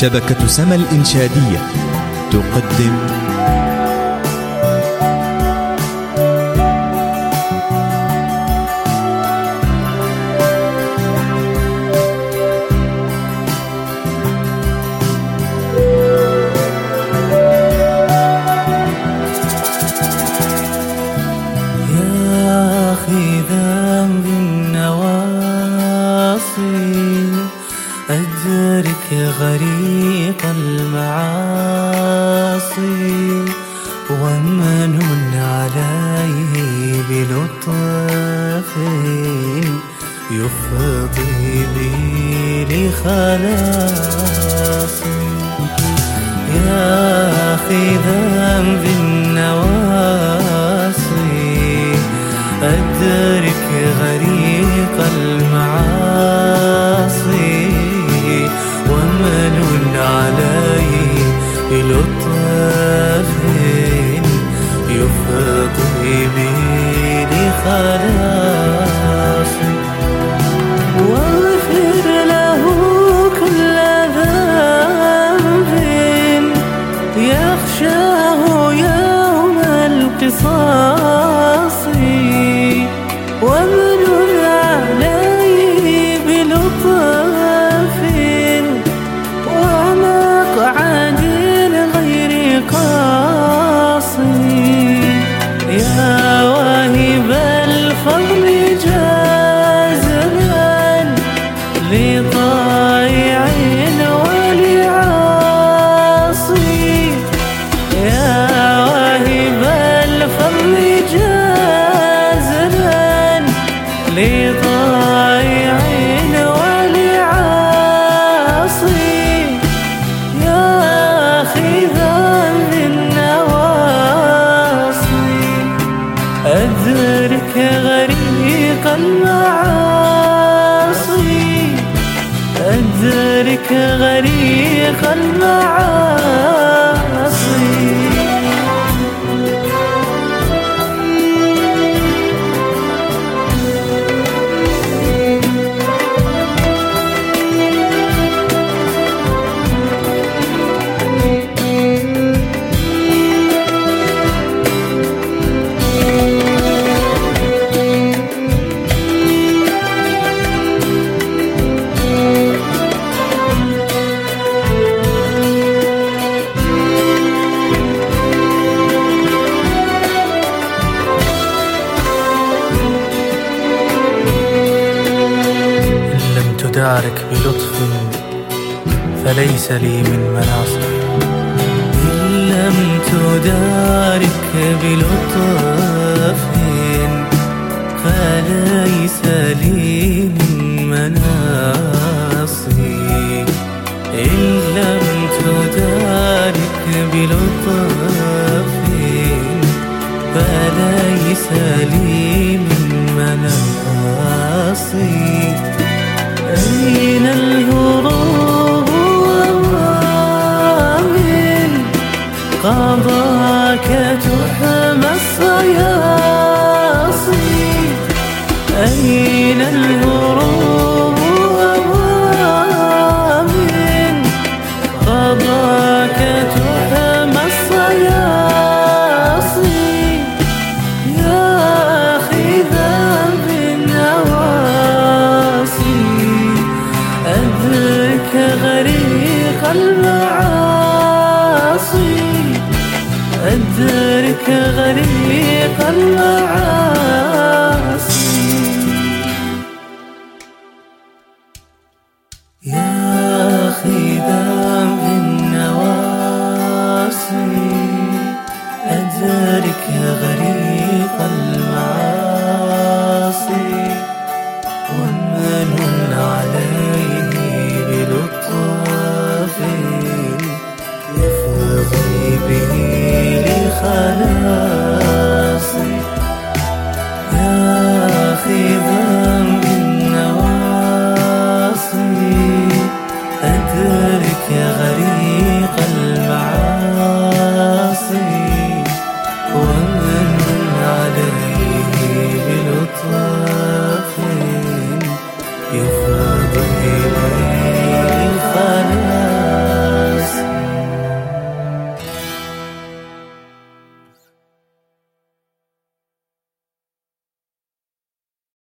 شبكة سما الإنشادية تقدم غريق المعاصي ومن عليه بلطف يفضي بي لخلاصي يا أخي ذنب النواصي أدرك غريق المعاصي. لخلاصي لطائع ولعاصي. يا أخي ذنب النواصي. أدرك غريق المعاصي. أدرك غريق المعاصي. لم تدارك بلطف فليس لي من مناصر إن لم تدارك بلطف فليس لي من مناصي إن لم تدارك بلطف فليس لي من مناصي أين الهروب وما من قضاك تحمى عصيب أدرك غريق المعاصي. يا أخي دام النواصي. أدرك غريق